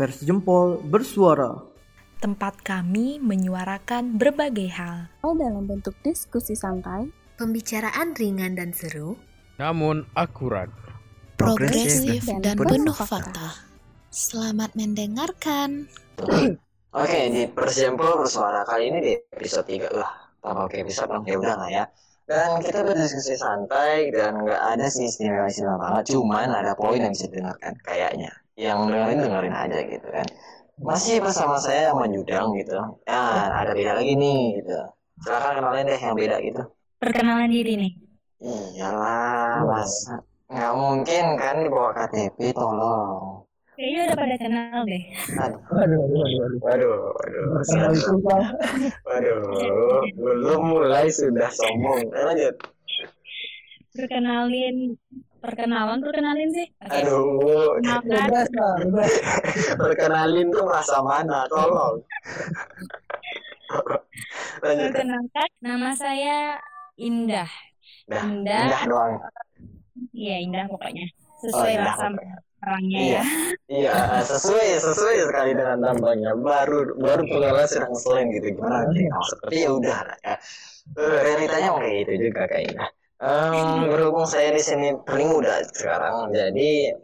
Pers Jempol bersuara. Tempat kami menyuarakan berbagai hal. dalam bentuk diskusi santai, Pembicaraan ringan dan seru. namun akurat. Progresif dan dan penuh fakta. fakta. Selamat mendengarkan. Oke, di Persempol bersuara kali ini di episode 3 lah. Tambah ke episode dong, ya udah lah ya. Dan kita berdiskusi santai dan nggak ada sih istimewa-istimewa banget. Cuman ada poin yang bisa didengarkan kayaknya. Yang dengerin dengerin aja gitu kan. Masih bersama saya yang Yudang gitu. Ya, ada beda lagi nih gitu. Silahkan kenalin deh yang beda gitu. Perkenalan diri nih. Iyalah, masa nggak mungkin kan dibawa KTP, tolong. Kayaknya udah pada kenal deh. Aduh, Aduh, aduh, aduh. waduh, waduh. Kenal susah. Waduh, belum mulai sudah sombong. Eh, lanjut. Perkenalin, perkenalan, perkenalin sih. Oke. Aduh, Bebas bebas. perkenalin tuh rasa mana? Tolong. Lanjut. perkenalkan. Nama saya Indah. Dah, Indah. indah doang. Iya Indah pokoknya. Oh, Sesuai indah rasa pokoknya. Orangnya Iya. ya. Iya, sesuai sesuai sekali dengan tampangnya. Baru baru pengenalan sedang selain gitu gimana sih? Nah, seperti ya udah ya. Realitanya kayak gitu juga kayaknya. Em, berhubung saya di sini paling muda sekarang, jadi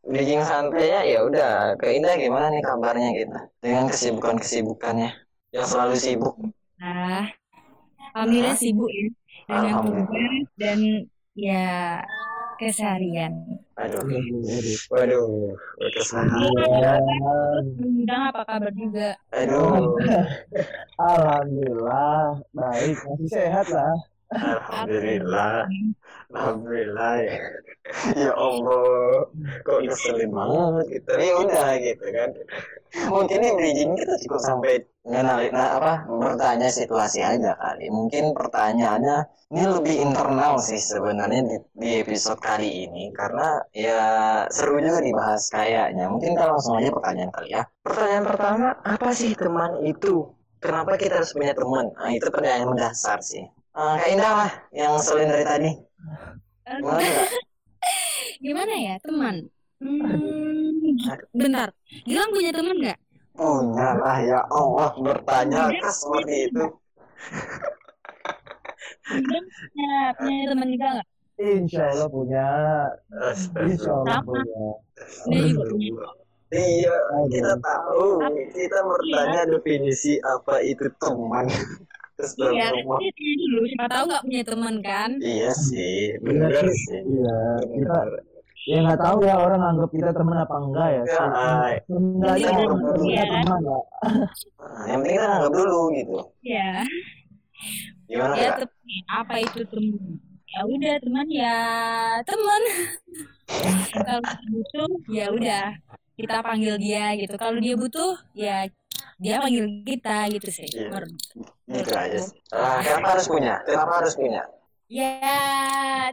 Dijing santai ya, ya udah. Ke Indah gimana nih kabarnya gitu? Dengan kesibukan-kesibukannya yang selalu sibuk. Nah, alhamdulillah sibuk ya dengan tugas dan ya keseharian. Aduh, Aduh, waduh, keseharian. Undang apa kabar juga? Aduh, Alhamdulillah, baik, masih sehat lah. alhamdulillah, alhamdulillah ya. Ya Allah, kok ngeselin banget gitu. Ya udah gitu kan. Mungkin yang bridging kita cukup sampai ngenalin nah, apa bertanya situasi aja kali. Mungkin pertanyaannya ini lebih internal sih sebenarnya di, di episode kali ini karena ya seru juga dibahas kayaknya. Mungkin kita langsung aja pertanyaan kali ya. Pertanyaan pertama, apa sih teman itu? Kenapa kita harus punya teman? Nah, itu pertanyaan mendasar sih. Eh, Kak Indah lah yang selin dari tadi. Gimana Kak? Gimana ya teman? Hmm, bentar, Gilang punya teman nggak? Punya lah ya Allah bertanya ke seperti itu. Gilang punya, punya teman juga nggak? Insya Allah punya. Insya Allah Sama. punya. Dia juga punya. Iya, kita tahu. Kita bertanya definisi apa itu teman. Terus Iya, tapi tanya dulu. Siapa tahu nggak punya teman kan? Iya sih, benar sih. Iya, kita ya nggak tahu ya orang anggap kita teman apa enggak ya. Ya, ah, Sebenarnya Iya, kita iya. teman ya. nah, yang penting kita anggap dulu gitu. Ya, Gimana ya teman. Apa itu teman? Ya udah teman ya teman. Kalau butuh ya udah kita panggil dia gitu. Kalau dia butuh ya dia panggil kita gitu sih. Iya. Menurut- Gitu aja sih. Ah, kenapa harus punya? Kenapa harus punya? Ya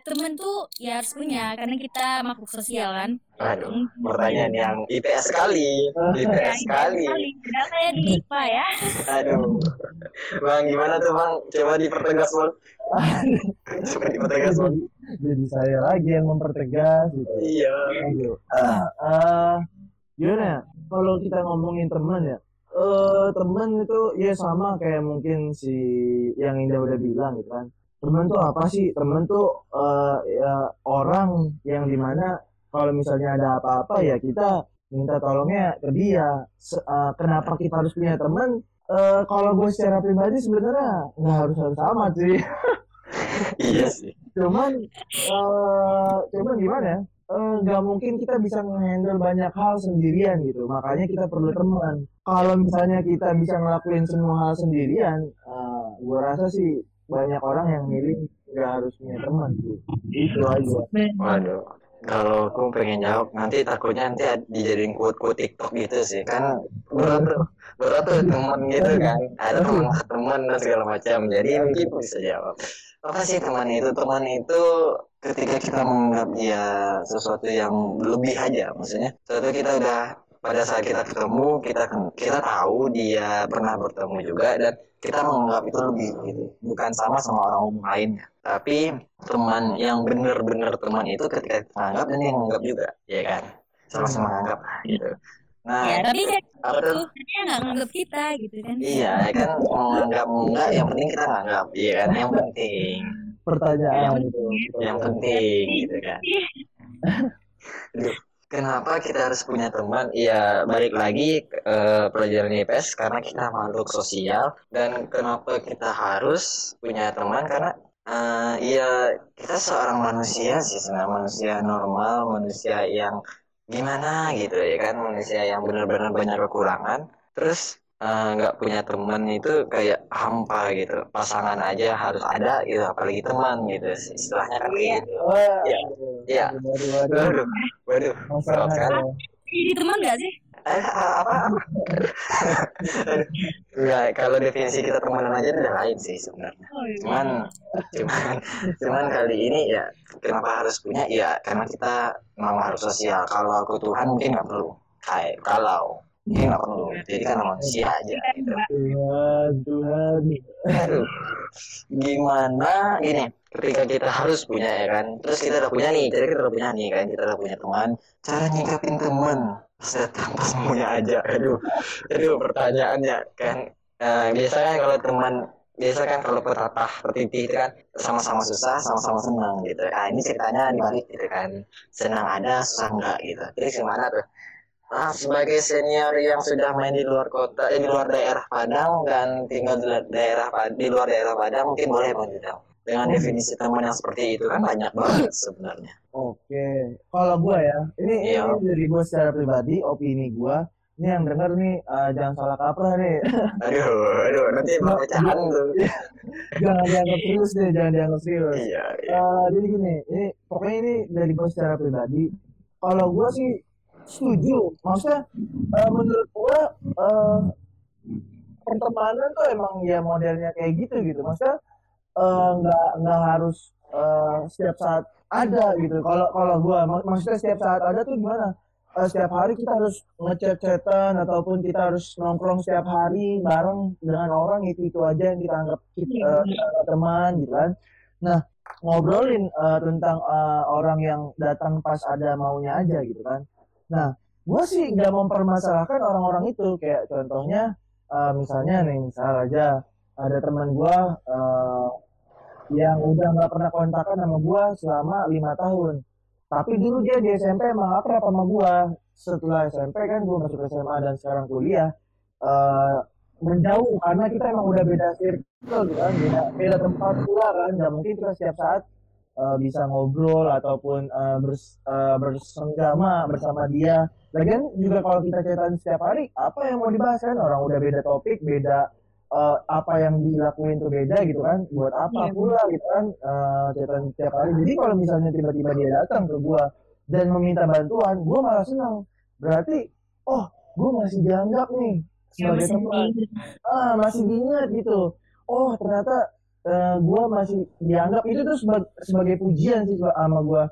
temen tuh ya harus punya karena kita makhluk sosial kan. Aduh, Hmm. pertanyaan yang IPS sekali. Ya, IPS sekali. Tidak saya di IPA ya. Aduh. Bang, gimana tuh Bang? Coba dipertegas Bang. Coba dipertegas Bang. Jadi saya lagi yang mempertegas gitu. Iya. Aduh. Ah, ah, gimana ya? Kalau kita ngomongin teman ya, eh teman itu ya sama kayak mungkin si yang Indah udah bilang gitu kan. Teman tuh apa sih? Teman tuh eh, ya, orang yang di mana kalau misalnya ada apa-apa ya kita minta tolongnya ke dia. Se- eh, kenapa kita harus punya teman? Eh, kalau gue secara pribadi sebenarnya nggak harus harus amat sih. Iya sih. cuman eh cuman gimana Eh, nggak mungkin kita bisa ngehandle banyak hal sendirian gitu. Makanya kita perlu teman. Kalau misalnya kita bisa ngelakuin semua hal sendirian eh, gua rasa sih banyak orang yang milih nggak harus punya teman gitu itu aja. Waduh. Kalau aku pengen jawab nanti takutnya nanti ad- dijadiin quote-quote TikTok gitu sih. Kan berat tuh berat tuh teman gitu kan. Ada teman teman dan segala macam. Jadi mungkin bisa jawab. Apa sih teman itu? Teman itu ketika kita menganggap dia sesuatu yang lebih aja maksudnya. Sesuatu kita udah pada saat kita ketemu kita kita tahu dia pernah bertemu juga dan kita menganggap itu lebih gitu. Bukan sama sama orang lainnya. Tapi teman yang benar-benar teman itu ketika kita anggap dan dia menganggap juga ya kan? Sama-sama menganggap lah, gitu. Nah, ya tapi kan apa tuh? dia nggak nganggap kita gitu kan? Iya, kan? Mau nganggap mau enggak, yang penting kita nganggap, iya kan, yang penting, pertanyaan gitu yang penting, gitu kan. Kenapa kita harus punya teman? Ya balik lagi eh, pelajaran IPS karena kita makhluk sosial dan kenapa kita harus punya teman karena ya kita seorang manusia sih sebenarnya manusia normal, manusia yang gimana gitu ya kan, manusia yang benar-benar banyak kekurangan. Terus eh, nggak punya teman itu kayak hampa gitu. Pasangan aja harus ada gitu, apalagi teman gitu. Istilahnya kan kayak gitu. Iya. Iya. waduh, waduh, waduh. Waduh, waduh, kan? Jadi teman gak sih Eh, apa? Enggak, kalau definisi kita temenan aja itu udah lain sih sebenarnya. oh, iya. Cuman, cuman, cuman kali ini ya kenapa harus punya? Ya karena kita mau harus sosial. Kalau aku Tuhan mungkin nggak perlu. Kayak kalau mungkin nggak perlu. Jadi kan manusia aja. Gitu. Tuhan Tuhan Aduh, gimana gini? Ketika kita harus punya ya kan, terus kita udah punya nih, jadi kita udah punya nih kan, kita udah punya teman. Cara nyikapin teman pas datang pas punya aja. Aduh, aduh pertanyaannya kan. eh, biasa kan kalau teman biasa kan kalau petapah petitih itu kan sama-sama susah sama-sama senang gitu ah ini ceritanya dibalik gitu kan senang ada susah enggak gitu jadi gimana tuh ah sebagai senior yang sudah main di luar kota eh, di luar daerah Padang dan tinggal di daerah di luar daerah Padang mungkin boleh bang dengan definisi teman yang seperti itu kan banyak banget sebenarnya Oke, kalau gua ya, ini, Iya. ini dari gua secara pribadi, opini gua. Ini yang denger nih, eh, jangan salah kaprah nih. aduh aduh nanti mau pecahan tuh jangan dianggap serius deh, jangan dianggap serius. iya iya Eh, jadi gini, ini pokoknya ini dari gua secara pribadi. Kalau gua sih setuju, maksudnya eh, menurut gua eh, pertemanan tuh emang ya modelnya kayak gitu gitu. Maksudnya eh, nggak nggak harus eh, setiap saat ada gitu. Kalau kalau gua mak- maksudnya setiap saat ada tuh gimana? Eh, setiap hari kita harus ngechat-chatan ataupun kita harus nongkrong setiap hari bareng dengan orang itu itu aja yang kita anggap kita, eh, kita anggap teman gitu kan. Nah ngobrolin eh, tentang eh, orang yang datang pas ada maunya aja gitu kan. Nah gue sih nggak mempermasalahkan orang-orang itu. Kayak contohnya eh, misalnya nih misal aja ada teman gue eh, yang udah nggak pernah kontakan sama gue selama lima tahun. Tapi dulu dia di SMP emang akrab sama gue setelah SMP kan gue masuk SMA dan sekarang kuliah eh, menjauh. Karena kita emang udah beda circle gitu kan beda, beda tempat pula kan. Nggak mungkin kita setiap saat eh, bisa ngobrol ataupun eh, bers, eh, bersenggama bersama dia. Lagian juga kalau kita chatan setiap hari apa yang mau dibahas kan? Orang udah beda topik beda eh, apa yang dilakuin tuh beda gitu kan? Buat apa Iya. pula gitu kan? Eh, chatan setiap hari. Jadi kalau misalnya tiba-tiba dia datang ke gua dan meminta bantuan gua malah senang. Berarti oh gua masih dianggap nih Ya, sebagai masih teman. ah masih diingat gitu. Oh ternyata eh, gua masih dianggap itu tuh seba- sebagai pujian sih sama gua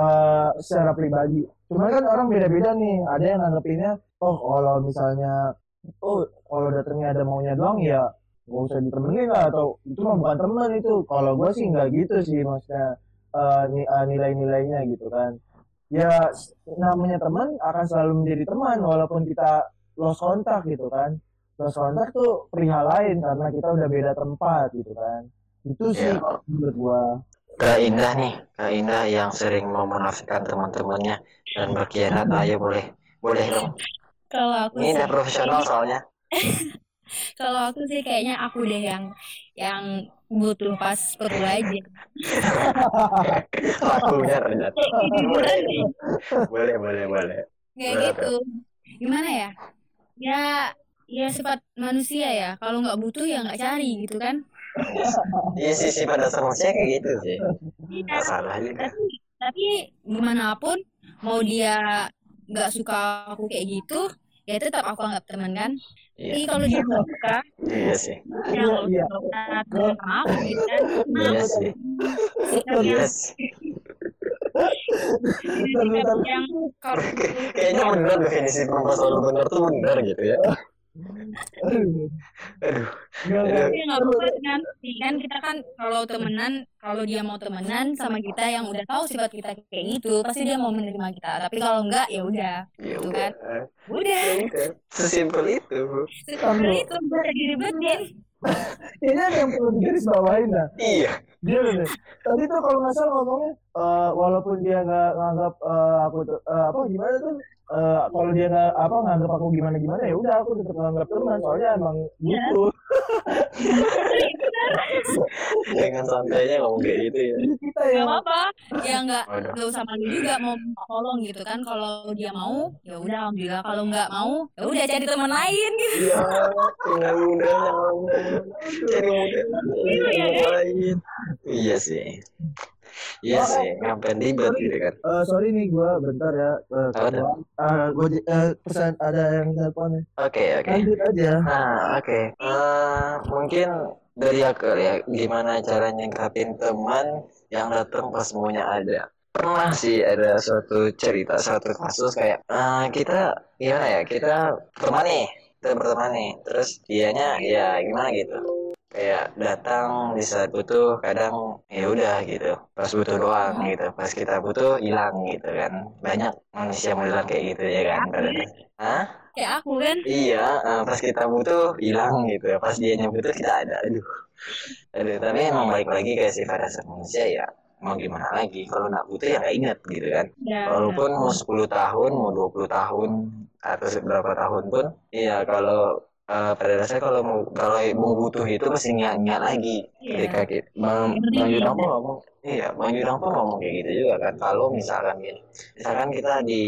eh, secara pribadi. Cuman kan orang beda-beda nih. Ada yang nanggepinnya oh kalau misalnya oh kalau datangnya ada maunya doang ya nggak usah ditemenin lah atau itu mah bukan teman itu. Kalau gua sih nggak gitu sih maksudnya eh, nilai-nilainya gitu kan. Ya namanya teman akan selalu menjadi teman walaupun kita lost kontak gitu kan. Lost kontak tuh perihal lain karena kita udah beda tempat gitu kan itu sih Iya. menurut gua Kak Indah nih, Kak Indah yang sering mau menafikan teman-temannya dan berkhianat, ayo boleh, boleh dong. kalau aku Ini sih udah profesional soalnya. kalau aku sih kayaknya aku deh yang yang butuh pas perlu aja ternyata. Boleh, nih. boleh, boleh, boleh. kayak Berat, gitu gimana ya ya ya sifat manusia ya kalau nggak butuh ya nggak cari gitu kan Iya sih, sih pada manusia kayak gitu sih. Salah juga. tapi tapi gimana pun mau dia nggak suka aku kayak gitu ya tetap aku anggap teman kan jadi Iya, kalau dia nggak suka iya sih. ya nggak Iya. sama aku gitu kan Iya sih. Iya sih. sikap yang Kayaknya bener definisi perempuan selalu bener tuh bener gitu ya. Aduh. Aduh. Nggak apa kan kan kita kan kalau temenan kalau dia mau temenan sama kita yang udah tahu sifat kita kayak gitu pasti dia mau menerima kita tapi kalau enggak ya udah Ya Gitu udah. udah Ya udah. Sesimpel itu. seperti itu udah diribetin Kayaknya ada yang perlu digaris bawain dah. Iya. Dia nih. Tadi tuh kalau nggak salah ngomongnya, eh, walaupun dia nggak nganggap eh, aku tuh eh, apa gimana tuh, eh, kalau dia nggak apa nganggap aku gimana gimana ya udah aku tetap nganggap teman soalnya emang butuh. Jangan santainya ngomong kayak gitu ya. Jadi kita nggak yang apa-apa ya nggak Waduh. nggak usah malu juga mau tolong gitu kan kalau dia mau ya udah alhamdulillah kalau nggak mau ya udah cari teman lain gitu Iya, dengan mudahnya ngomong. Jadi mudah. Iya, iya, kan? lain. Iya sih. Iya sih, ngapain ribet gitu kan. Eh, sorry nih gue bentar ya. Uh, Apa tuh? gue pesan ada yang telepon nih. Oke, oke. Lanjut aja. Nah, oke. Eh, mungkin dari aku ya, gimana cara nyingkapin teman yang datang pas semuanya ada. Pernah sih ada suatu cerita, suatu kasus kayak eh, kita gimana ya, kita teman nih, kita berteman nih, terus dianya ya gimana gitu. Kayak datang di saat butuh, kadang ya udah gitu, pas butuh doang gitu, pas kita butuh hilang gitu kan. Banyak manusia modelan kayak gitu ya kan. dasarnya. Hah? kayak aku kan Iya, eh, pas kita butuh hilang gitu. Pas dia butuh kita ada. Aduh. Aduh, tapi emang balik lagi kayak sifat dasar manusia ya. Mau gimana lagi? Kalau nggak butuh ya nggak inget gitu kan. ya Walaupun mau 10 tahun, mau 20 tahun, atau seberapa tahun pun, iya kalau eh, pada dasarnya kalau mau kalau mau butuh itu pasti ingat-ingat lagi. Iya. ketika kita Bang Bang Yudang ingat. pun ngomong iya Bang Yudang pun ngomong kayak gitu juga kan. Kalau misalkan gini misalkan kita di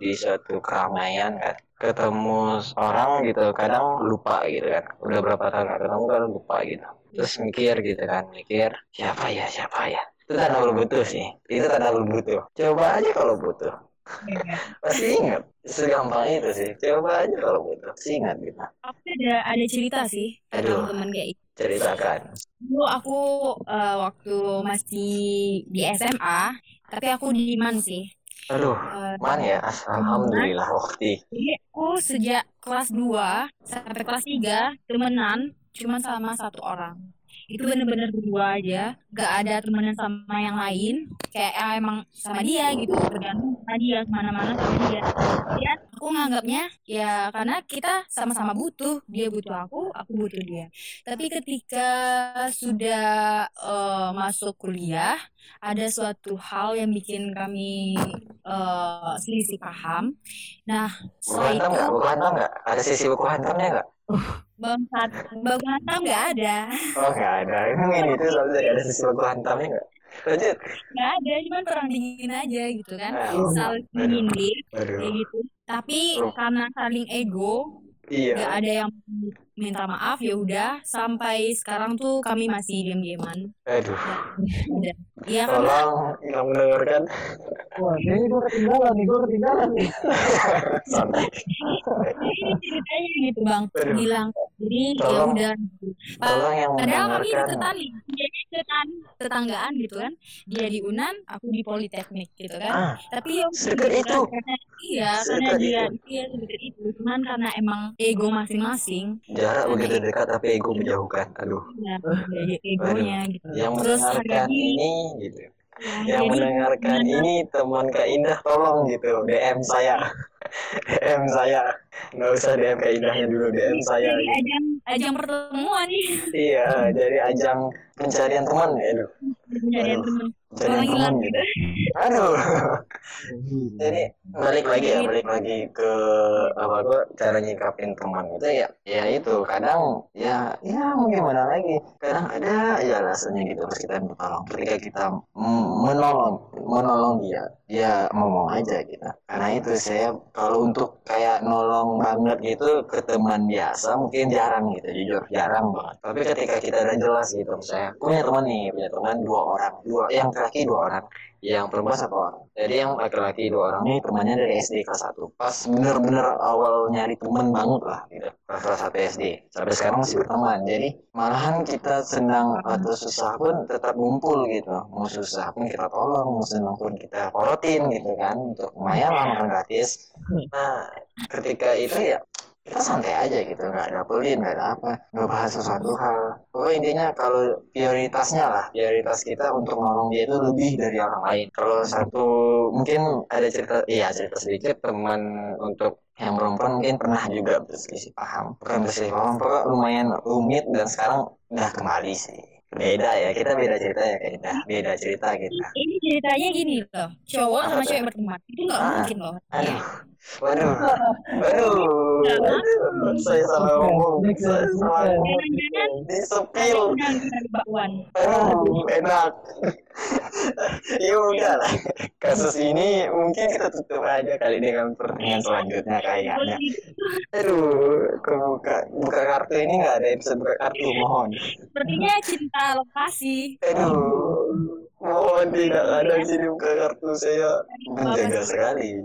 di suatu keramaian kan ketemu orang gitu kadang lupa gitu kan. Udah berapa tahun gak ketemu kadang lupa gitu. Terus mikir gitu kan mikir siapa ya siapa ya? Itu tanda lu butuh sih. Itu tanda lu butuh. Coba aja kalau butuh pasti ingat? Segampang itu sih. Coba aja kalau butuh pasti ingat gitu aku ada ada cerita sih Aduh. teman kayak itu ceritakan. Dulu aku eh, waktu masih di SMA tapi aku di Man sih. Aduh Eh, mana ya? Alhamdulillah waktu Jadi aku sejak kelas 2 sampai kelas 3 temenan cuma sama satu orang. Itu bener-bener berdua aja, gak ada temenan sama yang lain. Kayak ah, emang sama dia gitu, tergantung sama dia ke mana-mana sama dia. Dan aku nganggapnya ya karena kita sama-sama butuh, dia butuh aku, aku butuh dia. Tapi ketika sudah eh, masuk kuliah, ada suatu hal yang bikin kami eh, selisih paham. Nah, setelah itu buku hantam nggak ada sisi buku hantamnya nggak bangsat bagus hantam nggak ada, oh nggak ada. Emang ini tuh selalu ada sisi buku hantamnya nggak? Lanjut. Nggak ada, cuman perang dingin aja gitu kan, Nah, saling aduh. menyindir aduh kayak gitu. Tapi Oh. karena saling ego, iya. nggak ada yang minta maaf ya udah sampai sekarang tuh kami masih diam-diaman. aduh Udah. Iya karena tolong yang mendengarkan Wah, kayaknya gue ketinggalan nih, gue ketinggalan nih. ini ceritanya gitu bang, Aduh. bilang jadi ya udah. yang Padahal kami deketan nih, deketan tetanggaan gitu kan. Dia di Unan, aku di Politeknik gitu kan. ah Tapi ya Sedekat gitu itu. kan, karena iya, karena dia itu. dia sedekat itu. Cuman karena emang ego masing-masing, jarak begitu dekat tapi ego menjauhkan. Aduh. Ya, ya, egonya gitu. yang Terus mendengarkan hari ini? gitu. Ya, yang jadi mendengarkan gimana? ini teman Kak Indah tolong gitu. DM saya. DM saya. Nggak usah DM Kak Indahnya dulu DM saya jadi gitu. ajang ajang pertemuan nih, iya dari ajang pencarian teman aduh pencarian Aduh. teman. Teman hilang. gitu. Aduh. Jadi balik lagi ya balik lagi ke apa gua cara nyikapin teman itu ya ya itu. Kadang ya ya mau gimana lagi. Kadang ada aja alasannya gitu. Pas kita minta tolong ketika kita menolong menolong dia dia mau mau aja gitu. Karena itu saya kalau untuk kayak nolong banget gitu ke teman biasa mungkin jarang gitu jujur jarang banget. Tapi ketika kita udah jelas gitu saya punya teman nih punya teman dua orang dua yang laki dua orang yang perempuan satu orang. jadi yang laki-laki dua orang. Ini temannya dari SD kelas 1 pas bener-bener awal nyari temen banget lah gitu. Pas kelas 1 SD sampai sekarang masih berteman. Jadi malahan kita senang atau susah pun tetap ngumpul gitu. Mau susah pun kita tolong mau senang pun kita porotin gitu kan. Untuk lumayan lah makan gratis. Nah ketika itu ya kita santai aja gitu nggak ada pelit nggak ada apa nggak bahas sesuatu hal pokoknya intinya kalau prioritasnya lah prioritas kita untuk nolong dia itu lebih dari orang lain kalau satu mungkin ada cerita iya cerita sedikit teman untuk yang perempuan mungkin pernah juga berselisih paham bukan berselisih paham pokoknya lumayan rumit dan sekarang udah kembali sih beda ya kita beda cerita ya kayaknya beda cerita kita Ini ceritanya gini loh, cowok sama cewek berteman itu nggak Ah. mungkin loh. aduh Iya. Waduh. Waduh. Aduh saya salah ngomong. saya salah ngomong. Bakwan. enak. Ya udah lah. Kasus ini mungkin kita tutup aja kali dengan pertanyaan selanjutnya kayaknya. Aduh kebuka buka kartu ini nggak ada episode buka kartu mohon. Sepertinya cinta lokasi. aduh mohon tidak ada di sini buka kartu saya. Menjaga sekali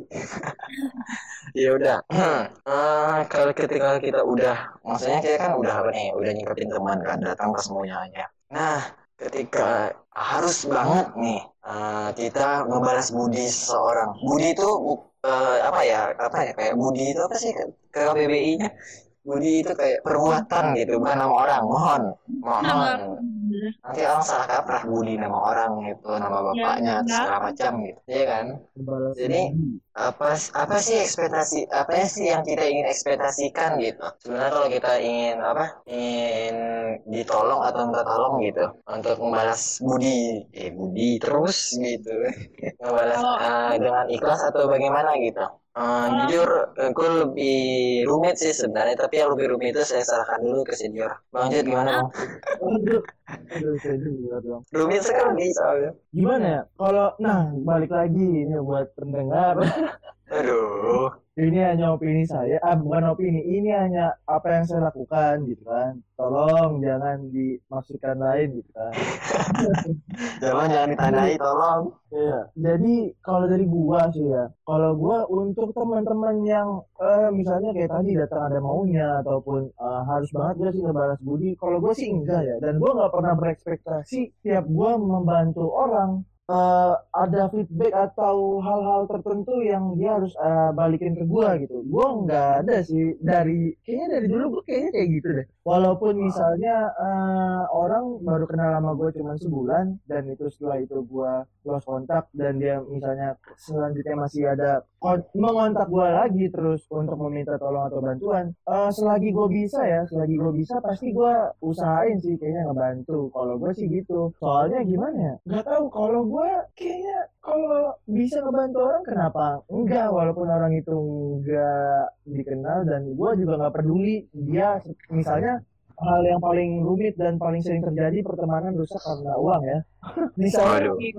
ya udah. Eh, kalau ketika kita udah maksudnya kita kan udah apa nih udah nyingkapin teman kan datang ke semuanya aja. Nah ketika harus banget nih eh, kita membalas budi seseorang. Budi itu eh, apa ya apa ya kayak budi itu apa sih ke KBBI nya budi itu kayak perbuatan gitu bukan nama orang mohon mohon nanti orang salah kaprah budi nama orang gitu nama bapaknya enggak. segala macam gitu ya kan? Jadi, apa apa sih ekspektasi apa sih yang kita ingin ekspektasikan gitu? Sebenarnya kalau kita ingin apa ingin ditolong atau minta tolong gitu untuk membalas budi eh budi terus gitu. Membalas Kalau- eh, dengan ikhlas atau bagaimana gitu Eh, jujur aku lebih rumit sih sebenarnya tapi yang lebih rumit itu saya serahkan dulu ke senior bang Jod gimana bang dong. rumit sekali soalnya Gimana ya? Kalau nah balik lagi ini buat pendengar. aduh ini hanya opini saya, ah bukan opini, ini hanya apa yang saya lakukan gitu kan. Tolong jangan dimaksudkan lain gitu kan. jangan jangan ditandai tolong Iya. Jadi kalau dari gua sih ya, kalau gua untuk teman-teman yang eh, misalnya kayak tadi datang ada maunya ataupun eh, harus banget gak sih ngebalas budi, kalau gua sih enggak ya. Dan gua nggak pernah berekspektasi tiap gua membantu orang eh, ada feedback atau hal-hal tertentu yang dia harus eh, balikin ke gua gitu. Gua nggak ada sih dari kayaknya dari dulu gua kayaknya kayak gitu deh. Walaupun misalnya eh, orang baru kenal sama gue cuma sebulan dan itu setelah itu gua lost kontak dan dia misalnya selanjutnya masih ada mengontak gue lagi terus untuk meminta tolong atau bantuan eh, selagi gue bisa ya selagi gue bisa pasti gue usahain sih kayaknya ngebantu kalau gue sih gitu soalnya gimana ya nggak tahu kalau gue kayaknya kalau bisa ngebantu orang kenapa enggak? Walaupun orang itu enggak dikenal dan gue juga nggak peduli. Dia misalnya hal yang paling rumit dan paling sering terjadi pertemanan rusak karena uang ya. Misalnya Waduh.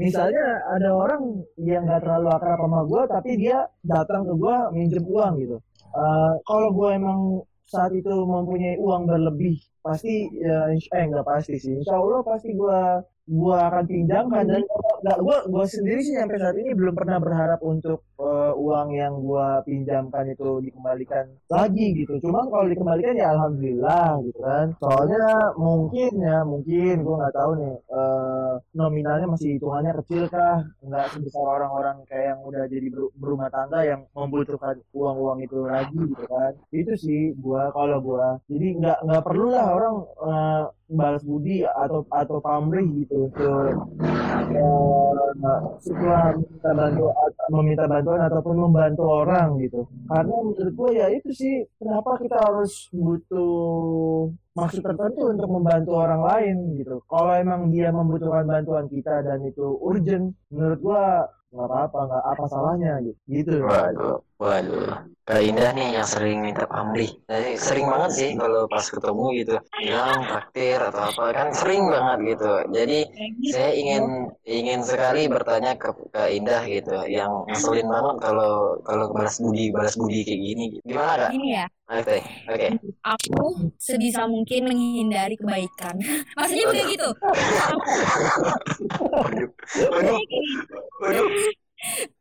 misalnya ada orang yang nggak terlalu akrab sama gue tapi dia datang ke gue minjem uang gitu. Eh, kalau gue emang saat itu mempunyai uang berlebih pasti ya eh nggak pasti sih. Insya Allah pasti gue gua akan pinjamkan. Dan nggak gua gua sendiri sih sampai saat ini belum pernah berharap untuk eh, uang yang gua pinjamkan itu dikembalikan lagi gitu. Cuman kalau dikembalikan ya alhamdulillah gitu kan. Soalnya mungkin ya mungkin gua nggak tahu nih eh, nominalnya masih hitungannya kecil kah? Nggak sebesar orang-orang kayak yang udah jadi ber- berumah tangga yang membutuhkan uang-uang itu lagi gitu kan. Itu sih gua kalau gua. Jadi nggak nggak perlu lah orang eh, balas budi atau atau pamrih gitu ke eh, setelah meminta bantu meminta bantuan ataupun membantu orang gitu. Karena menurut gue ya itu sih kenapa kita harus butuh maksud tertentu untuk membantu orang lain gitu. Kalau emang dia membutuhkan bantuan kita dan itu urgent menurut gua nggak apa-apa nggak apa salahnya gitu. Gitu. Waduh, waduh. Kak Indah nih yang sering minta pamrih. Jadi sering banget sih kalau pas ketemu gitu, bilang traktir atau apa kan sering banget gitu. Jadi saya ingin ingin sekali bertanya ke Kak Indah gitu, yang ngeselin banget kalau kalau balas budi balas budi kayak gini. Gimana kak? Gini ya, Oke, oke. aku sebisa mungkin menghindari kebaikan. Maksudnya bukan gitu. Waduh, waduh, waduh.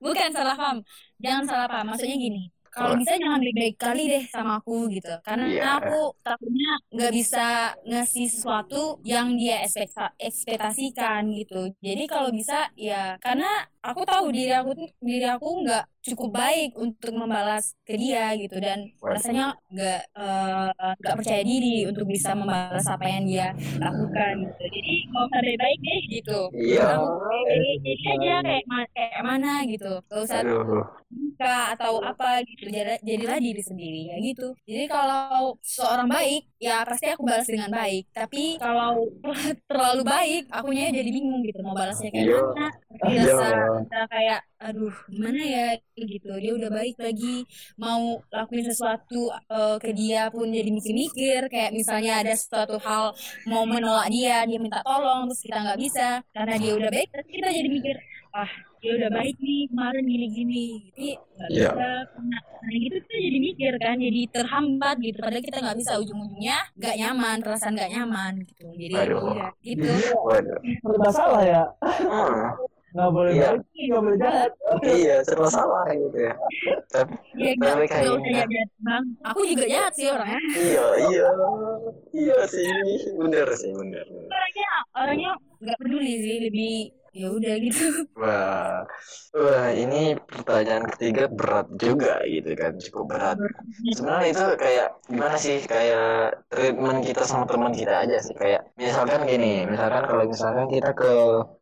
Bukan salah paham. Jangan salah paham. Maksudnya gini. Kalau bisa jangan baik-baik kali deh sama aku gitu. Karena Iya. aku takutnya nggak bisa ngasih sesuatu yang dia ekspekta ekspektasikan gitu. Jadi kalau bisa ya karena aku tahu diri aku diri aku nggak cukup baik untuk membalas ke dia gitu. Dan rasanya nggak eh, nggak percaya diri untuk bisa membalas apa yang dia lakukan gitu. Jadi mau sampai baik deh gitu. Iya. Jadi aja kayak kayak mana gitu. Gak usah suka atau apa gitu Jadi- jadilah diri sendiri ya gitu. Jadi kalau seorang baik ya pasti aku balas dengan baik. Tapi kalau terlalu baik akunya jadi bingung gitu mau balasnya kayak Iya. mana. Iya. rasa kayak aduh gimana ya? Gitu. Dia udah baik lagi mau lakuin sesuatu eh, ke dia pun jadi mikir-mikir. Kayak misalnya ada suatu hal mau menolak dia dia minta tolong terus kita nggak bisa. Karena dia udah baik terus kita jadi mikir ah dia udah baik nih kemarin gini-gini jadi nggak Iya. bisa karena nah gitu kita jadi mikir kan jadi terhambat gitu padahal kita nggak bisa ujung-ujungnya nggak nyaman perasaan nggak nyaman gitu jadi Aduh. ya gitu serba salah ya Hmm. nggak boleh Iya. nggak boleh jahat Iya, serba salah gitu ya. Tapi ya nggak Tapi jahat bang aku juga jahat sih orangnya iya, iya. Iya sih, bener sih, bener. orangnya orangnya nggak peduli sih lebih ya udah gitu Wah, wah ini pertanyaan ketiga berat juga gitu kan, cukup berat. Sebenarnya itu kayak gimana sih kayak treatment kita sama teman kita aja sih kayak misalkan gini, misalkan kalau misalkan kita ke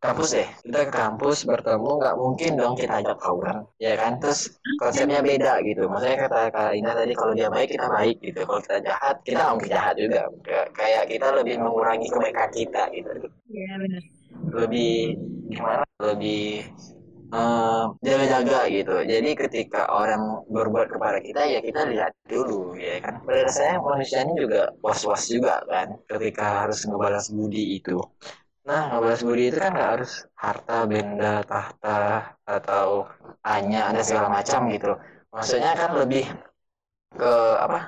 kampus deh, kita ke kampus bertemu nggak mungkin dong kita ajak tawuran, ya kan? Terus konsepnya beda gitu. Maksudnya kata Kak Ina tadi kalau dia baik kita baik gitu, kalau kita jahat kita mungkin jahat juga. Kayak kita lebih mengurangi kebaikan kita gitu. ya benar lebih gimana? Lebih eh, jaga-jaga gitu. Jadi ketika orang berbuat kepada kita ya kita lihat dulu ya kan? Pada dasarnya manusia ini juga was-was juga kan ketika harus ngebalas budi itu. Nah ngebalas budi itu kan nggak harus harta benda tahta atau hanya ada segala macam gitu. Maksudnya kan lebih ke apa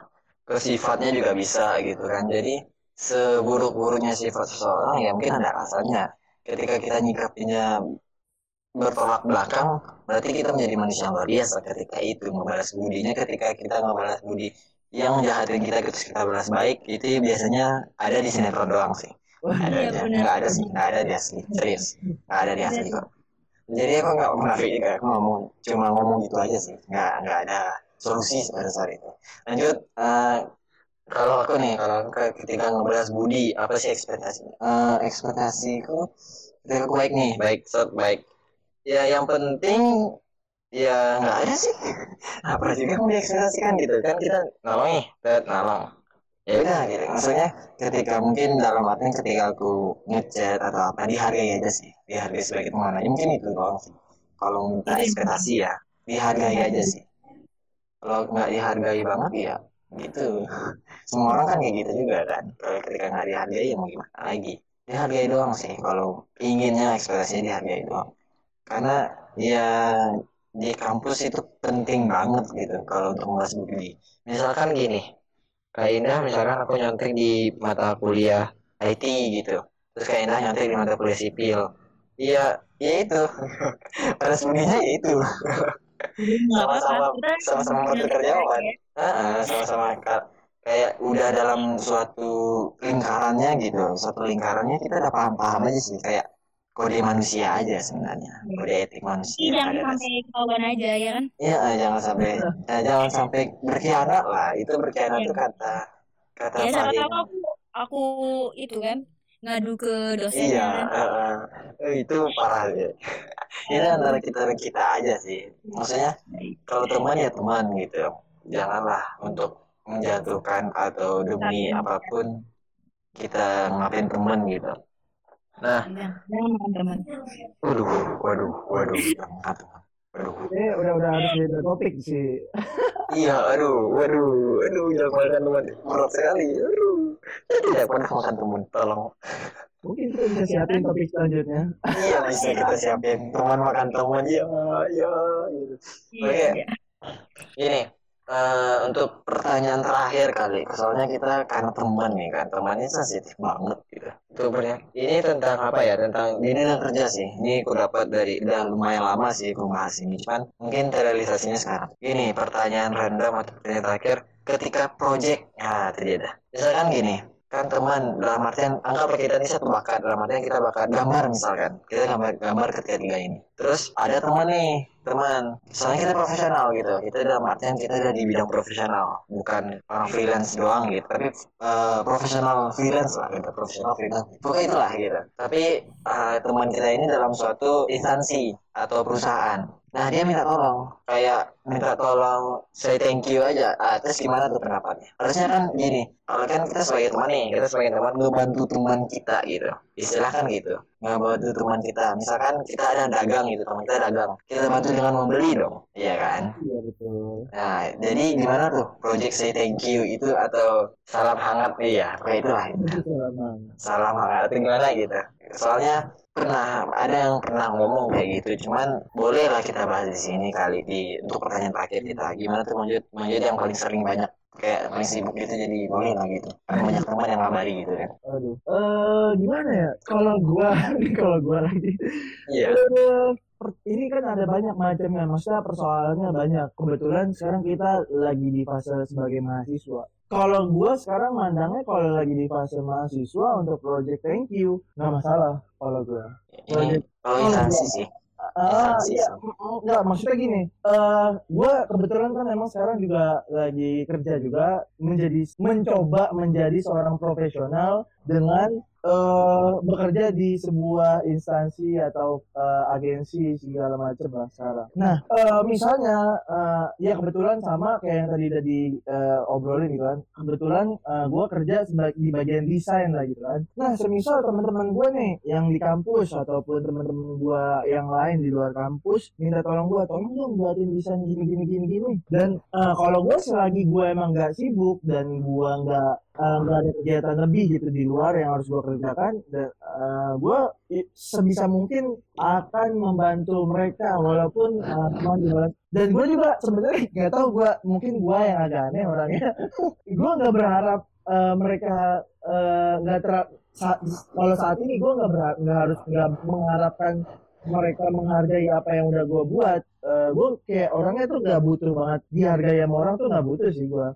ke sifatnya juga bisa gitu kan. Jadi seburuk-buruknya sifat seseorang ya mungkin ada alasannya ketika kita nyikapinya bertolak belakang berarti kita menjadi manusia yang luar biasa ketika itu. Membalas budinya ketika kita membalas budi yang jahatin kita terus kita balas baik itu biasanya ada di sinetron doang sih. Ada Iya, benar. nggak ada sih nggak ada di asli serius. Nggak ada di asli kok. Jadi aku nggak munafik juga aku ngomong cuma ngomong gitu aja sih. Nggak nggak ada solusi pada saat itu. Lanjut eh, kalau aku nih kalau aku kayak ketika ngebahas budi apa sih ekspektasinya? Eh, ekspektasiku ketika aku baik nih. Baik set baik. Ya yang penting ya nggak ada sih. Apa juga mau diekspektasikan gitu? Kan kita nolong nih set nolong ya udah gitu. Maksudnya ketika mungkin dalam artian ketika aku ngechat atau apa dihargai aja sih. Dihargai sebagai teman aja mungkin itu doang sih. Kalau minta ekspektasi ya dihargai aja sih. Kalau nggak dihargai banget ya gitu. Semua orang kan kayak gitu juga kan. Ketika nggak dihargai ya mau gimana lagi? Dihargai doang sih kalau inginnya ekspektasinya dihargai doang. Karena ya di kampus itu penting banget gitu kalau untuk membahas budi misalkan gini Kak Indah misalkan aku nyontek di mata kuliah IT gitu. Terus Kak Indah nyontek di mata kuliah sipil. Iya ya itu. Pada budinya ya itu Sama-sama- kita sama-sama bertukar jawaban. Ah, sama-sama ka- kayak udah dalam suatu lingkarannya gitu suatu lingkarannya kita udah paham-paham aja sih kayak kode manusia aja sebenarnya kode etik manusia jangan ada sampai ketahuan aja ya kan? Iya, jangan sampai eh, jangan sampai berkhianat lah. Itu berkhianat itu kata kata ya paling aku aku itu kan ngadu ke dosen iya, kan eh, itu parah ya. Itu antara kita dan kita aja sih. Maksudnya kalau teman ya teman gitu. Janganlah untuk menjatuhkan atau demi apa pun kita ngapain teman gitu. Nah, makan teman waduh, waduh, waduh, teman. Ini udah udah harus beda topik sih Iya, aduh, waduh, aduh, jangan makan teman berat sekali. Aduh, saya tidak pernah makan teman, tolong. mungkin kita bisa siapin topik selanjutnya Iya, bisa kita siapin teman makan teman, ya, ya, gitu. iya Oke. iya. Gini, eh, untuk pertanyaan terakhir kali, soalnya kita karena teman nih kan, temannya sensitif banget gitu. Itu banyak. Ini tentang apa ya? Tentang ini dan kerja sih. Ini aku dapat dari udah lumayan lama sih aku bahas ini. Cuman mungkin terrealisasinya sekarang. Ini pertanyaan random atau pertanyaan terakhir. Ketika project, ya tadi ada. Misalkan gini, kan teman dalam artian anggaplah kita ini satu bakat dalam artian kita bakat gambar misalkan kita gambar gambar ketiga ini terus ada teman nih teman soalnya kita profesional gitu. Kita dalam artian kita ada di bidang profesional bukan orang freelance doang gitu. Tapi eh, profesional freelance lah gitu profesional freelance. Pokoknya itulah gitu. Tapi eh, teman kita ini dalam suatu instansi atau perusahaan nah dia minta tolong. Kayak minta tolong say thank you aja. Ah, terus gimana tuh pendapatnya? Harusnya kan gini kalau kan kita sebagai teman nih kita sebagai teman ngebantu teman kita gitu. Istilah kan gitu. Ngebantu teman kita. Misalkan kita ada dagang gitu teman kita dagang. Kita bantu dengan membeli dong. Iya kan? Iya betul. nah jadi gimana tuh? Project say thank you itu atau salam hangat? Iya kayak itulah. Itu salam hangat. Gimana gitu? Soalnya pernah ada yang pernah ngomong kayak gitu cuman bolehlah kita bahas di sini kali di untuk pertanyaan terakhir kita gimana tuh manjut manjut yang paling sering banyak kayak paling sibuk gitu jadi boleh lah gitu karena banyak teman yang ngabari gitu kan Aduh. Eh gimana ya? Kalau gua kalau gua lagi iya per- ini kan ada banyak macamnya, maksudnya persoalannya banyak. Kebetulan sekarang kita lagi di fase sebagai mahasiswa. Kalau gua sekarang mandangnya kalau lagi di fase mahasiswa untuk project thank you nggak masalah kalau gua. ini kalau instansi sih Ah, iya, enggak maksudnya gini. Eh, gua kebetulan kan emang sekarang juga lagi kerja juga menjadi mencoba menjadi seorang profesional dengan eh bekerja di sebuah instansi atau eh, agensi segala macam lah sekarang. Nah, eh, misalnya eh, ya kebetulan sama kayak yang tadi udah di eh, obrolin gitu kan. Kebetulan eh, gua kerja di bagian desain lah gitu kan. Nah, semisal teman-teman gue nih yang di kampus ataupun teman-teman gue yang lain di luar kampus minta tolong gue, tolong dong buatin desain gini gini gini gini. Dan eh, kalau gue selagi gue emang nggak sibuk dan gue nggak eh, nggak ada kegiatan lebih gitu di luar yang harus gue kerjakan, dan gue sebisa mungkin akan membantu mereka walaupun eh, cuma di luar. Dan gue juga sebenarnya nggak tahu gue mungkin gue yang agak aneh orangnya. gue nggak berharap eh, mereka eh, nggak ter sa- kalau saat ini gue nggak berha- nggak harus nggak mengharapkan mereka menghargai apa yang udah gue buat gue kayak orangnya tuh nggak butuh banget dihargai sama orang tuh nggak butuh sih gue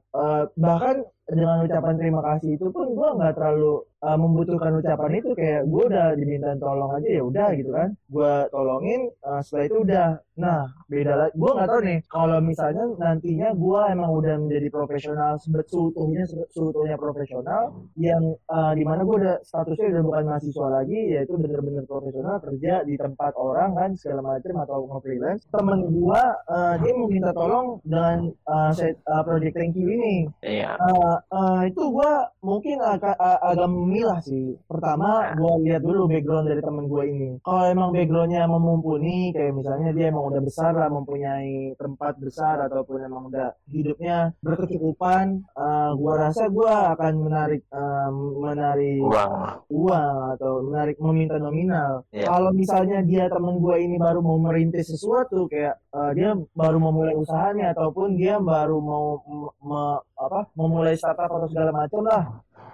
bahkan dengan ucapan terima kasih itu pun gue nggak terlalu uh, membutuhkan ucapan itu kayak gue udah diminta tolong aja ya udah gitu kan. Gue tolongin uh, setelah itu udah. Nah beda lagi gue nggak tahu nih kalau misalnya nantinya gue emang udah menjadi profesional seutuhnya seutuhnya profesional yang uh, di mana gue udah statusnya udah bukan mahasiswa lagi yaitu bener-bener profesional kerja di tempat orang kan segala macam atau nge-freelance temen gue uh, dia meminta tolong dengan uh, set, uh, project thank you ini. Iya. Uh, uh, itu gue mungkin agak, agak memilah sih. Pertama, gue lihat dulu background dari temen gue ini. Kalau emang backgroundnya memumpuni, kayak misalnya dia emang udah besar lah, mempunyai tempat besar ataupun emang udah hidupnya berkecukupan, uh, gue rasa gue akan menarik um, menarik uang uang atau menarik meminta nominal. Iya. Kalau misalnya dia temen gue ini baru mau merintis sesuatu kayak eh, dia baru mau mulai usahanya ataupun dia baru mau me- apa memulai startup atau segala macam lah.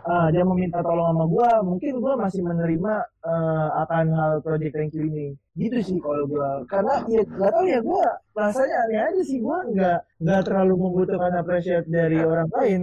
Ah, dia meminta tolong sama gue, mungkin gue masih menerima eh, akan hal project thank you ini. Gitu sih kalau gue, karena ya gak tau ya gue rasanya aneh aja sih gue nggak nggak terlalu membutuhkan appreciate dari orang lain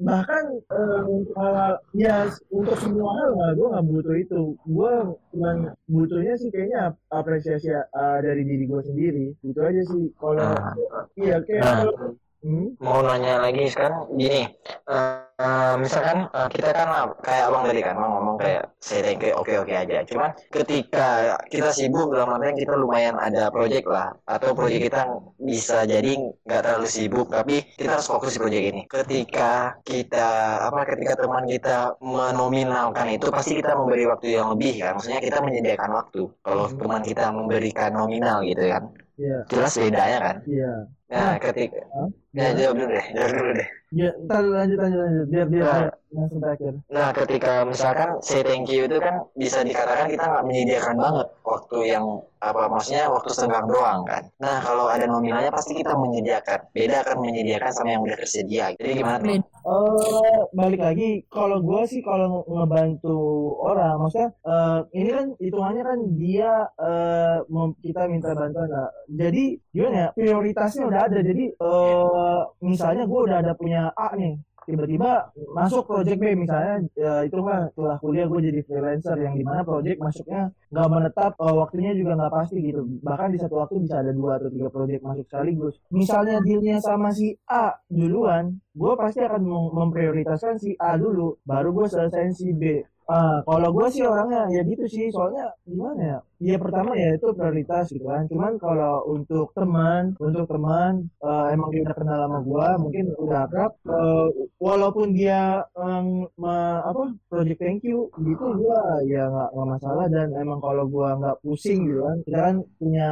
bahkan eh, untuk hal ya untuk semua hal nggak gue nggak butuh itu gue cuma butuhnya sih kayaknya ap- apresiasi eh, dari diri gue sendiri itu aja sih kalau Ah. iya kayak Nah. Hmm? mau nanya lagi sekarang gini. Eh, eh, misalkan eh, kita kan ah, kayak abang tadi kan abang ngomong kayak saya thank you oke oke aja. Cuman ketika kita sibuk dalam artian kita lumayan ada project lah atau project kita bisa jadi nggak terlalu sibuk tapi kita harus fokus di project ini. Ketika kita apa ketika teman kita menominalkan itu pasti kita memberi waktu yang lebih kan. Maksudnya kita menyediakan waktu kalau teman kita memberikan nominal gitu kan. Iya. Jelas bedanya kan? Iya Nah, ketika Ya jawab dulu deh, jawab dulu deh. Ya, ntar lanjut lanjut lanjut biar biar Nah. langsung terakhir. Nah, ketika misalkan say thank you itu kan bisa dikatakan kita nggak menyediakan banget waktu yang apa maksudnya waktu senggang doang kan. Nah, kalau ada nominalnya pasti kita menyediakan. Beda kan menyediakan sama yang udah tersedia. Jadi gimana tuh? Beda. Eh balik lagi kalau gue sih kalau nge- ngebantu orang maksudnya eh, ini kan hitungannya kan dia eh, mem- kita minta bantuan lah. Jadi gimana ya prioritasnya udah ada jadi eh, misalnya gue udah ada punya A nih tiba-tiba masuk project B misalnya ya, itu kan setelah kuliah gue jadi freelancer yang di mana project masuknya nggak menetap eh, waktunya juga nggak pasti gitu. Bahkan di satu waktu bisa ada dua atau tiga project masuk sekaligus. Misalnya dealnya sama si A duluan gue pasti akan mem- memprioritaskan si A dulu baru gue selesaiin si B. Ah, kalau gue sih orangnya ya gitu sih soalnya gimana ya ya pertama ya itu prioritas gitu kan. Cuman kalau untuk teman untuk teman eh, emang dia udah kenal sama gue mungkin udah akrab eh, walaupun dia em, ma- apa project thank you gitu gue ya nggak masalah. Dan emang kalau gue nggak pusing gitu kan kita kan punya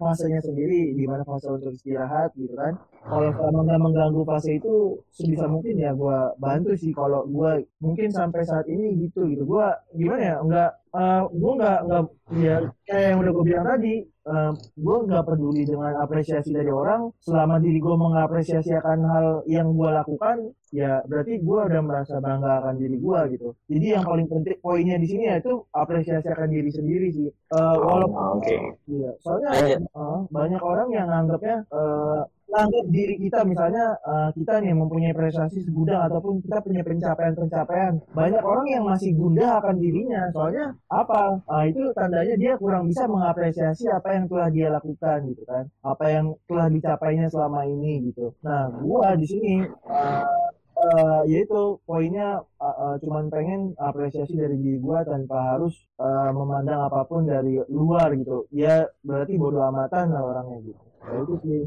fasenya sendiri di mana fase untuk istirahat gitu kan. Kalau selama nggak mengganggu fase itu sebisa mungkin ya gue bantu sih kalau gue mungkin sampai saat ini gitu gitu. Gue gimana ya nggak gue nggak nggak ya kayak yang udah gue bilang tadi gue nggak peduli dengan apresiasi dari orang selama diri gue mengapresiasi akan hal yang gue lakukan ya berarti gue udah merasa bangga akan diri gue gitu jadi yang paling penting poinnya di sini yaitu apresiasi akan diri sendiri sih Eh, walaupun Oh, Oke. Iya, soalnya eh, banyak orang yang nganggapnya eh, nganggap diri kita misalnya eh, kita nih mempunyai prestasi segudang ataupun kita punya pencapaian-pencapaian. Banyak orang yang masih gundah akan dirinya. Soalnya apa? Ah, itu tandanya dia kurang bisa mengapresiasi apa yang telah dia lakukan gitu kan. Apa yang telah dicapainya selama ini gitu. Nah, gua di sini eh, eh, yaitu poinnya eh, eh, cuman pengen apresiasi dari diri gua tanpa harus eh, memandang apa pun dari luar gitu. Ya berarti bodo amatan lah orangnya gitu. Ya itu sih.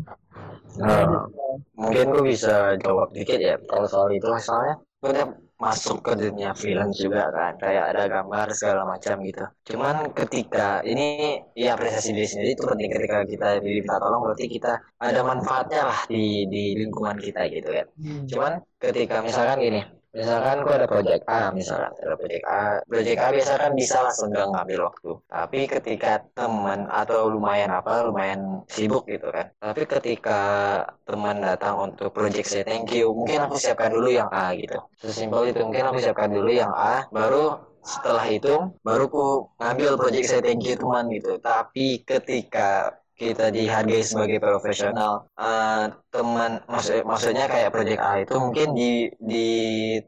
Nah, mungkin gue bisa jawab dikit ya kalau soal itu soalnya. Gue masuk ke dunia freelance juga kan. Kayak ada gambar segala macam gitu. Cuman ketika ini ya apresiasi diri sendiri itu penting ketika kita diminta tolong berarti kita ada manfaatnya lah di di lingkungan kita gitu kan. Cuman ketika misalkan gini misalkan gue ada project A misalkan. Ada project A project A biasa kan bisa lah senggang ngambil waktu. Tapi ketika teman atau lumayan apa lumayan sibuk gitu kan. Tapi ketika teman datang untuk project saya thank you mungkin aku siapkan dulu yang A gitu. Sesimpel itu mungkin aku siapkan dulu yang A baru setelah itu baru ku ngambil project saya thank you teman gitu. Tapi ketika kita dihargai sebagai profesional. Eh, teman maksud maksudnya kayak project A itu mungkin di di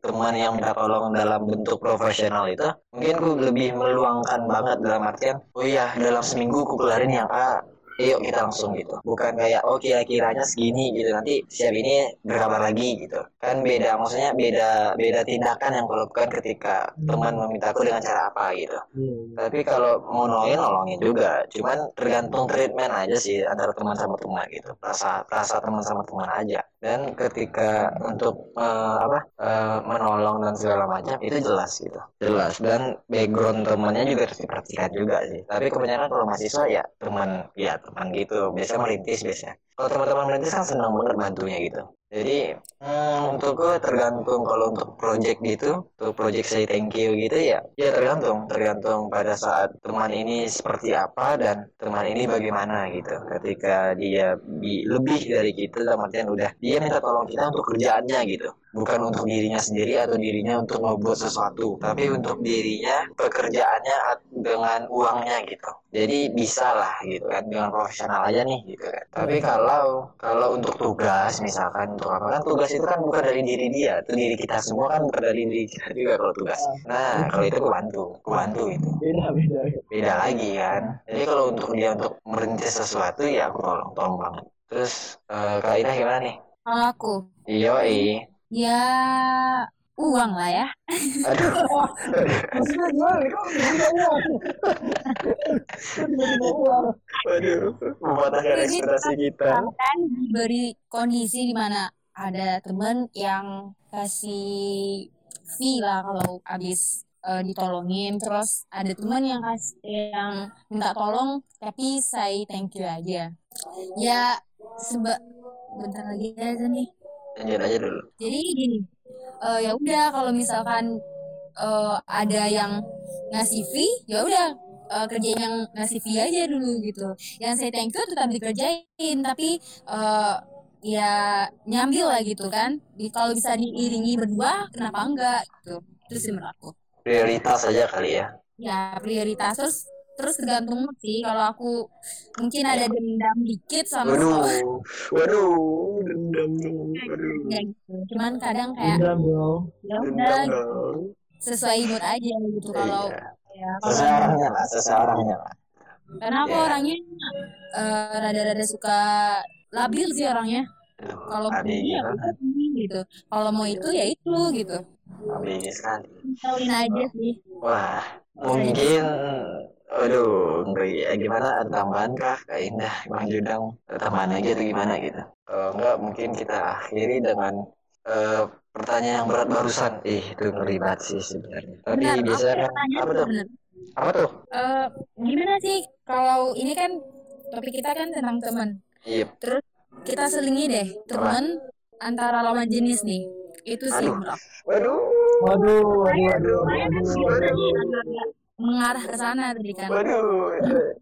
teman yang minta tolong dalam bentuk profesional itu mungkin ku lebih meluangkan banget dalam artian oh iya dalam seminggu ku kelarin yang A yuk kita langsung gitu. Bukan kayak oh kira-kiranya segini gitu. Nanti siap ini berkabar lagi gitu. Kan beda maksudnya beda beda tindakan yang aku lakukan ketika teman memintaku dengan cara apa gitu. Iya, tapi kalau mau nolongin nolongin juga. Cuman tergantung treatment aja sih antara teman sama teman gitu. Rasa rasa teman sama teman aja. Dan ketika untuk eh, apa eh, menolong dan segala macam itu jelas gitu. Jelas. Dan background temannya juga harus diperhatikan juga sih. Tapi kebanyakan kalau mahasiswa ya teman ya teman gitu. Biasanya merintis biasanya. Kalau teman-teman merintis kan senang banget bantunya gitu jadi hmm, untuk gue tergantung kalau untuk project gitu untuk project say thank you gitu ya ya tergantung tergantung pada saat teman ini seperti apa dan teman ini bagaimana gitu. Ketika dia bi- lebih dari kita dalam artian udah dia minta tolong kita untuk kerjaannya gitu. Bukan untuk dirinya sendiri atau dirinya untuk membuat sesuatu tapi untuk dirinya pekerjaannya dengan uangnya gitu. Jadi bisa lah gitu kan dengan profesional aja nih gitu kan. Tapi kalau kalau untuk tugas misalkan untuk apa? Kan tugas itu kan bukan dari diri dia. Itu diri kita semua kan bukan dari diri kita juga kalau tugas. Nah kalau itu gue bantu. Gue bantu itu. Beda beda beda. Lagi kan. Jadi kalau untuk dia untuk merintis sesuatu ya aku tolong tolong banget. Terus eh, kak Ida gimana nih? Kalau aku, iya ya uang lah ya. aduh maksudnya gimana kok tiba-tiba uang tiba-tiba uang mematahkan ekspektasi kita kan diberi kondisi di mana ada temen yang kasih fee lah kalau habis eh, ditolongin terus ada teman yang kasih yang minta tolong tapi say thank you aja ya seba bentar lagi aja nih. Lanjut aja dulu. Jadi gini, eh, ya udah kalau misalkan eh, ada yang ngasih fee, ya udah eh, kerjain yang ngasih fee aja dulu gitu. Yang saya thank you tetap dikerjain, tapi eh, ya nyambil lah gitu kan. Di, kalau bisa diiringi berdua, kenapa enggak gitu. Itu sih menurut aku. Prioritas aja kali ya. Ya prioritas terus terus tergantung mood sih. Kalau aku mungkin ada dendam dikit sama Waduh, waduh, dendam dong, waduh, ya gitu. Cuman kadang kayak Dendam dong. ya dendam udah dong. sesuai mood aja gitu kalau Iya, ya seseorangnya lah, seseorangnya lah. karena aku Iya. orangnya eh, rada-rada suka labil sih orangnya kalau ya ini gitu kalau mau itu ya itu gitu ABG sekali. tahuin aja sih Wah, mungkin, aduh, ngeri. Ya, gimana? Ada tambahan kah? Kak Indah, Bang Judang, tambahan lagi atau gimana gitu? Kalau enggak, mungkin kita akhiri dengan eh, pertanyaan yang berat barusan. Ih, itu ngeri banget sih sebenarnya. Tapi benar kan, apa tuh Apa tuh? Eh, gimana sih kalau ini kan topik kita kan tentang teman Iya, terus kita selingi deh teman antara lawan jenis nih itu sih Aduh. menurut aku waduh, Waduh, waduh, waduh, waduh, waduh. mengarah ke sana tadi kan. Waduh,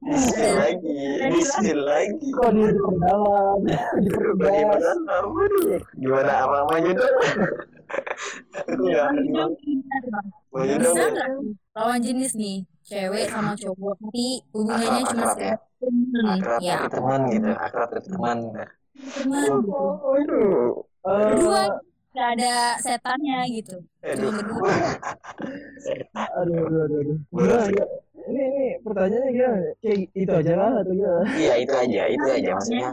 dispill lagi, dispill lagi. Kok dia diperdalam? Bagaimana? Diperdalam. Waduh, gimana apa apa Bang bisa nggak lawan jenis nih? Cewek sama cowok. Tapi hubungannya cuma ya. sekedar Akrab ya tapi teman gitu, akrab teman. teman. Gitu Waduh, Eh, berdua nggak ada setannya gitu aduh. cuma berdua aduh, aduh, aduh, aduh. Gimana? Ini, ini pertanyaannya gimana? Kayak itu aja kan atau gimana? Iya itu aja, itu aja maksudnya.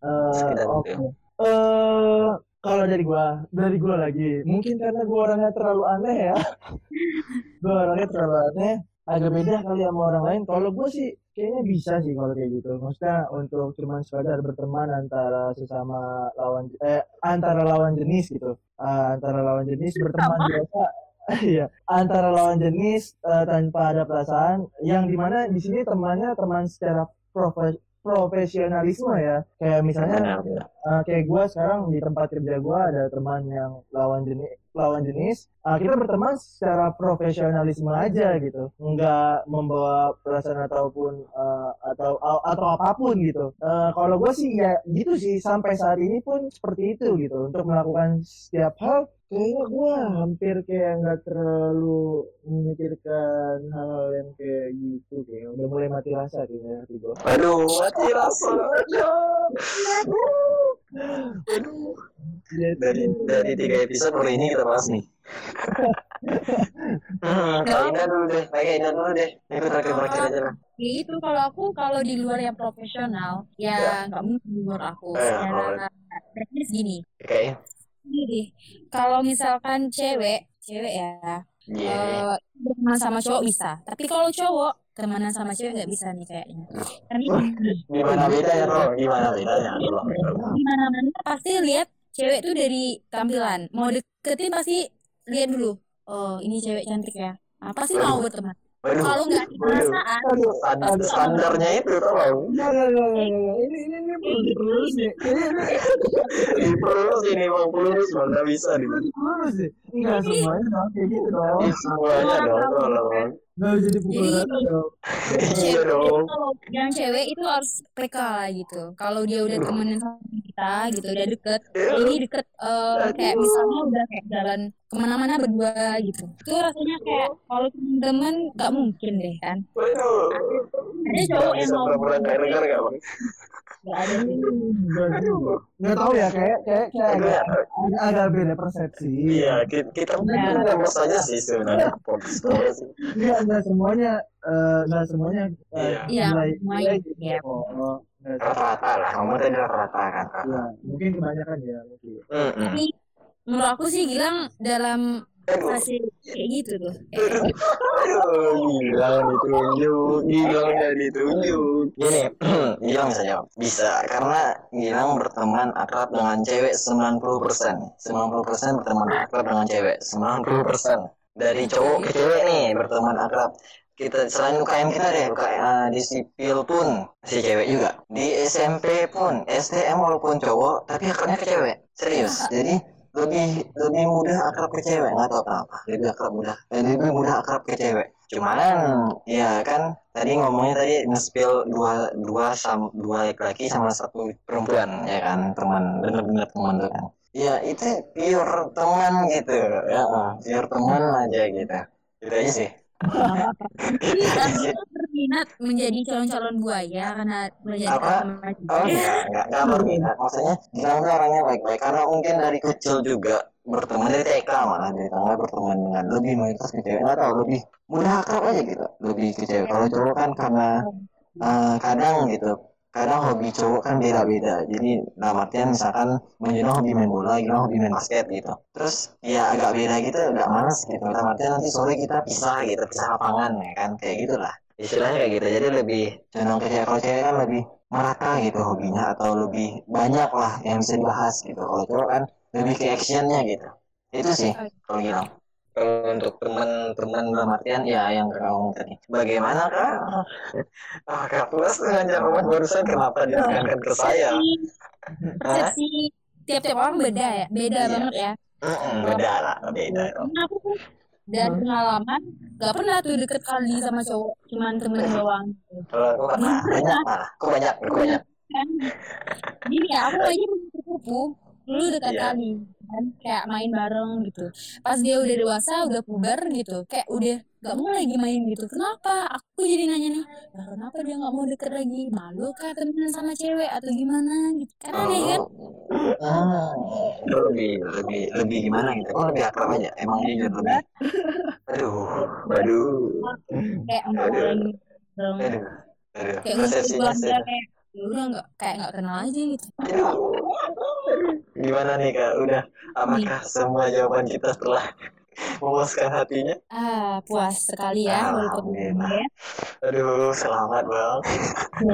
Eh, Sekedar oke. itu. Eh, kalau dari gua, dari gua lagi, mungkin karena gua orangnya terlalu aneh ya. gua orangnya terlalu aneh, agak beda kali sama orang lain. Kalau gua sih kayaknya bisa sih kalau kayak gitu. Maksudnya untuk cuman sekadar berteman antara sesama lawan eh antara lawan jenis gitu. Eh, antara lawan jenis berteman biasa. Iya, antara lawan jenis eh, tanpa ada perasaan, yang di mana di sini temannya teman secara profe- profesionalisme ya. Kayak misalnya. Uh, kayak gue sekarang di tempat kerja gue ada teman yang lawan jenis lawan jenis Uh, kita berteman secara profesionalisme aja gitu. Nggak membawa perasaan ataupun uh, atau atau apa pun gitu. Uh, kalau gue sih ya gitu sih sampai saat ini pun seperti itu gitu. Untuk melakukan setiap hal kayaknya gue hampir kayak nggak terlalu memikirkan hal yang kayak gitu kayak udah mulai mati rasa kayaknya hati gue Waduh, mati rasanya. Waduh. Dari dari tiga episode baru ini kita bahas nih. Hmm, Kak Indah dulu deh, Kak Indah dulu deh. Itu terakhir-terakhir aja lah. Ya itu kalau aku kalau di luar yang profesional ya nggak mungkin menurut aku Eh, secara teknis gini Kayaknya. gini kalau misalkan cewek cewek ya Iya. eh, berteman sama cowok bisa tapi kalau cowok temenan sama cewek nggak bisa nih kayaknya karena gini Gimana bedanya, Bro? Gimana bedanya? Tolong, tolong. di mana mana pasti lihat cewek tuh dari tampilan mau deketin pasti lihat dulu oh ini cewek cantik ya nah, pasti mau berteman Waduh. kalau nggak ada perasaan standarnya itu tolong. Enggak, enggak, enggak, enggak, enggak. Ini, ini, ini perlu diperlurus nih. Ini, ini Pelurus ini bang pelurus bang nggak bisa nih. perlu diperlurus nih. Enggak semuanya dong kayak gitu dong. Ini semuanya dong tolong. Enggak bisa dipukul Jadi rata dong. Iya dong. yang cewek itu harus peka lah gitu kalau dia udah temenan sama kita gitu udah deket ini deket eh, kayak misalnya udah kayak jalan ke mana-mana berdua gitu itu rasanya kayak kalau temen-temen nggak mungkin deh kan ada cowok yang mau pura-pura kayak negara nggak bang? nggak ada tahu ya kayak kayak kayak agak, agak, agak beda persepsi. Iya, kita, kita Iya. nggak saja sih sebenarnya. Enggak, enggak semuanya eh, enggak semuanya eh, Iya. Iya, nilai nilai gitu. Rata-rata lah, ngomong tadi rata-rata kan. Ya, mungkin kebanyakan ya mungkin. Mm-mm. tapi menurut aku sih Gilang dalam fase kayak gitu tuh aduh, Gilang ditunjuk, Gilang udah ditunjuk. Gini, Gilang bisa jawab. Bisa, karena Gilang berteman akrab dengan cewek 90%. 90% berteman akrab dengan cewek, 90%. Dari cowok ke cewek nih berteman akrab. Kita selain UKM kita deh UKM di sipil pun si cewek juga. Di SMP pun STM walaupun cowok tapi akrabnya ke cewek. Serius jadi lebih lebih mudah akrab ke cewek nggak tahu kenapa. Lebih akrab mudah eh, lebih mudah akrab ke cewek. Cuman ya kan tadi ngomongnya tadi nge-spill dua dua sam dua laki sama satu perempuan ya kan teman bener-bener teman tuh kan. Ya itu pure teman gitu ya pure teman aja gitu. Gitu aja sih berminat menjadi calon-calon buaya karena belajar Apa? Oh enggak, enggak, enggak berminat. Maksudnya Gilang orangnya baik-baik karena mungkin dari kecil juga berteman dari TK malah dari tangga berteman dengan lebih mayoritas ke cewek tahu lebih mudah akrab aja gitu. Lebih ke cewek. Kalau cowok kan karena eh, kadang gitu kadang hobi cowok kan beda-beda. Jadi dalam artian misalkan Manjuna hobi main bola Gilang hobi main basket gitu. Terus ya agak beda gitu agak males gitu. Dalam artian nanti sore kita pisah gitu pisah lapangan ya kan? Kayak gitulah. Istilahnya kayak gitu. Jadi lebih condong ke kalau cewek kan lebih merata gitu hobinya atau lebih banyak lah yang bisa dibahas gitu. Kalau cowok kan lebih ke actionnya gitu. Itu sih kalau Gilang kalau untuk teman-teman dalam artian ya yang ngomong tadi. Bagaimana kak? Ah kak plus dengan jawaban barusan. Kenapa ditekankan ke saya? Persepsi tiap-tiap orang beda ya, beda Iya. banget ya. Mm-mm, beda lah beda Karena aku tuh dan pengalaman gak pernah tuh deket kali sama cowok, cuman temen doang. kalau aku pernah. banyak malah aku banyak aku banyak. Kan, gini ya, aku aja kupu dulu dekat Iya. kali kan kayak main bareng gitu pas dia udah dewasa udah puber gitu kayak udah gak mau lagi main gitu kenapa aku jadi nanya nih "Lah, kenapa dia nggak mau deket lagi malu kah temenan sama cewek atau gimana gitu kan aneh kan Ah, lebih lebih lebih gimana gitu? Oh lebih akrab aja. Emang jujur lebih. Aduh, aduh, kayak mau lagi bareng aduh, aduh. kayak keluarga sudah. kayak ya udah nggak kayak nggak kenal aja gitu Aduh. Gimana nih kak? Udah? Apakah semua jawaban kita setelah memuaskan hatinya? ah puas sekali ya walaupun Alhamdulillah. ya Aduh, selamat bang.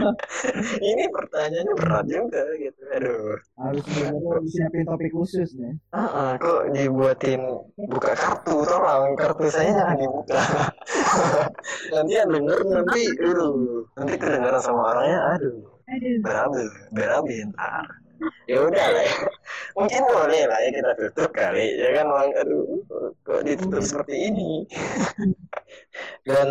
Ini pertanyaannya berat juga gitu. Aduh. Harus benar-benar disiapin topik khusus nih. Ah, ah, kok dibuatin buka kartu tolong kartu saya jangan dibuka nanti yang denger nanti aduh nanti kedengaran sama orangnya aduh aduh berabe berabe ntar ya udah lah ya. mungkin boleh lah ya kita tutup kali. Ya kan bang aduh kok ditutup seperti ini? Dan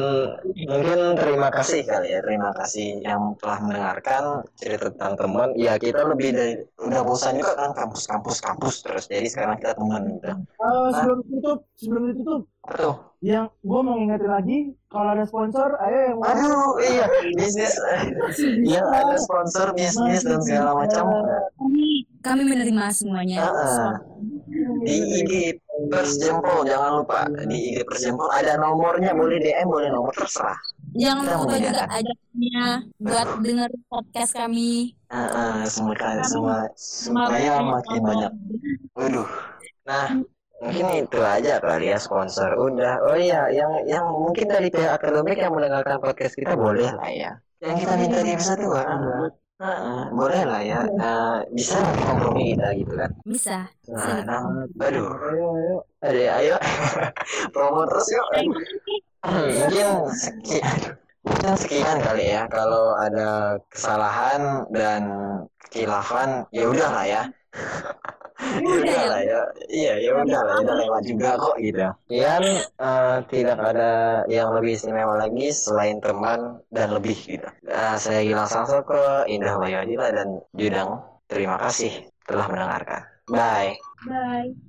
mungkin terima kasih kali ya. Terima kasih yang telah mendengarkan cerita tentang teman. Ya kita lebih dari udah bosan juga kan kampus kampus kampus terus. Jadi sekarang kita teman gitu. Eh, sebelum ditutup, sebelum ditutup, tuh. Yang gue mau ngingetin lagi, kalau ada sponsor, ayo yang mau. Aduh iya bisnis. Yang ada sponsor bisnis dan segala macam. Kami kami menerima semuanya. Di IG Pers Jempol jangan lupa. Di IG Pers Jempol ada nomornya. Boleh DM boleh nomor terserah. Jangan Kita lupa juga ajaknya buat denger podcast kami. Ah, ah, semua semua supaya makin banyak. Waduh. Nah mungkin itu aja kali ya sponsor udah oh iya yang yang mungkin dari pihak akademik yang mendengarkan podcast kita boleh lah ya yang kita minta di episode dua Ah, ah, boleh lah ya Ah, bisa kompromi kita gitu kan Bisa. nah, nah, aduh Ayo, ayo. Promo terus yuk. Mungkin sekian, mungkin sekian kali ya. Kalau ada kesalahan dan kekilafan, ya udah lah ya. ya udah lah ya. Iya, ya udah lah. Udah lewat juga kok gitu. Dan eh, tidak ada yang lebih istimewa lagi selain teman dan lebih gitu. Nah, saya Gilang Sangsoko, Indah Wayodila dan Judang. Terima kasih telah mendengarkan. Bye. Bye.